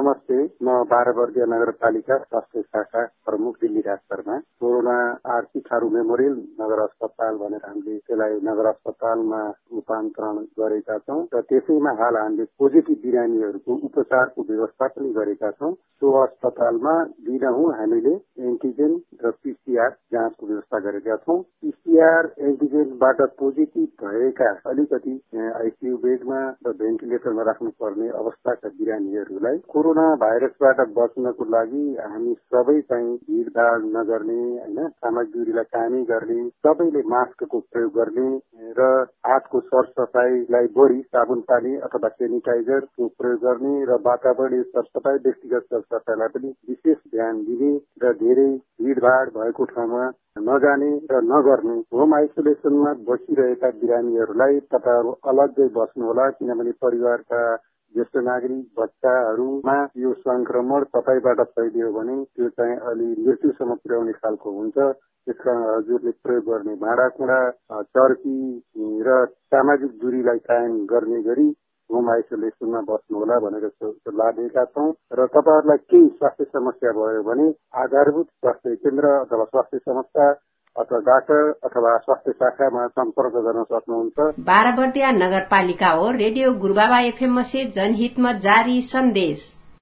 नमस्ते। म बाह्रवर्गीय नगरपालिका स्वास्थ्य शाखा प्रमुख Dilli Rajsharma corona RC Tharu memorial नगर अस्पताल भनेर हामीले त्यसलाई नगर अस्पतालमा रूपान्तरण गरेका छौँ र त्यसैमा हाल हामीले पोजिटिभ बिरामीहरूको उपचारको व्यवस्था पनि गरेका छौँ। सो अस्पतालमा दिनहुँ हामीले एन्टिजेन र पिसिआर जाँचको व्यवस्था गरेका छौँ पिसिआर एन्टिजेनबाट पोजिटिभ भएका अलिकति आइसियु बेडमा र भेन्टिलेटरमा राख्नुपर्ने अवस्थाका बिरामीहरूलाई कोरोना भाइरसबाट बच्नको लागि हामी सबै चाहिँ भिडभाड नगर्ने होइन सामाजिक दूरीलाई कायमै गर्ने सबैले मास्कको प्रयोग गर्ने र हातको सरसफाइलाई बढी साबुन पानी अथवा सेनिटाइजरको प्रयोग गर्ने र वातावरणीय सरसफाइ व्यक्तिगत सरसफाइलाई पनि विशेष ध्यान दिने र धेरै भिडभाड भएको ठाउँमा नजाने र नगर्ने होम आइसोलेसनमा बसिरहेका बिरामीहरूलाई तपाईँहरू अलग्गै बस्नुहोला किनभने परिवारका ज्येष्ठ नागरिक बच्चाहरूमा यो संक्रमण तपाईँबाट फैलियो भने त्यो चाहिँ अलि मृत्युसम्म पुर्याउने खालको हुन्छ। त्यस कारण हजुरले प्रयोग गर्ने भाँडाकुँडा चर्की र सामाजिक दूरीलाई कायम गर्ने गरी होम आइसोलेसनमा बस्नुहोला भनेर सल्लाह दिएका छौँ। र तपाईँहरूलाई केही स्वास्थ्य समस्या भयो भने आधारभूत स्वास्थ्य केन्द्र अथवा स्वास्थ्य संस्था अथवा डाक्टर अथवा स्वास्थ्य शाखामा सम्पर्क गर्न सक्नुहुन्छ। बाह्रवर्दिया नगरपालिका हो रेडियो गुरुबाबा एफएम से जनहित में जारी संदेश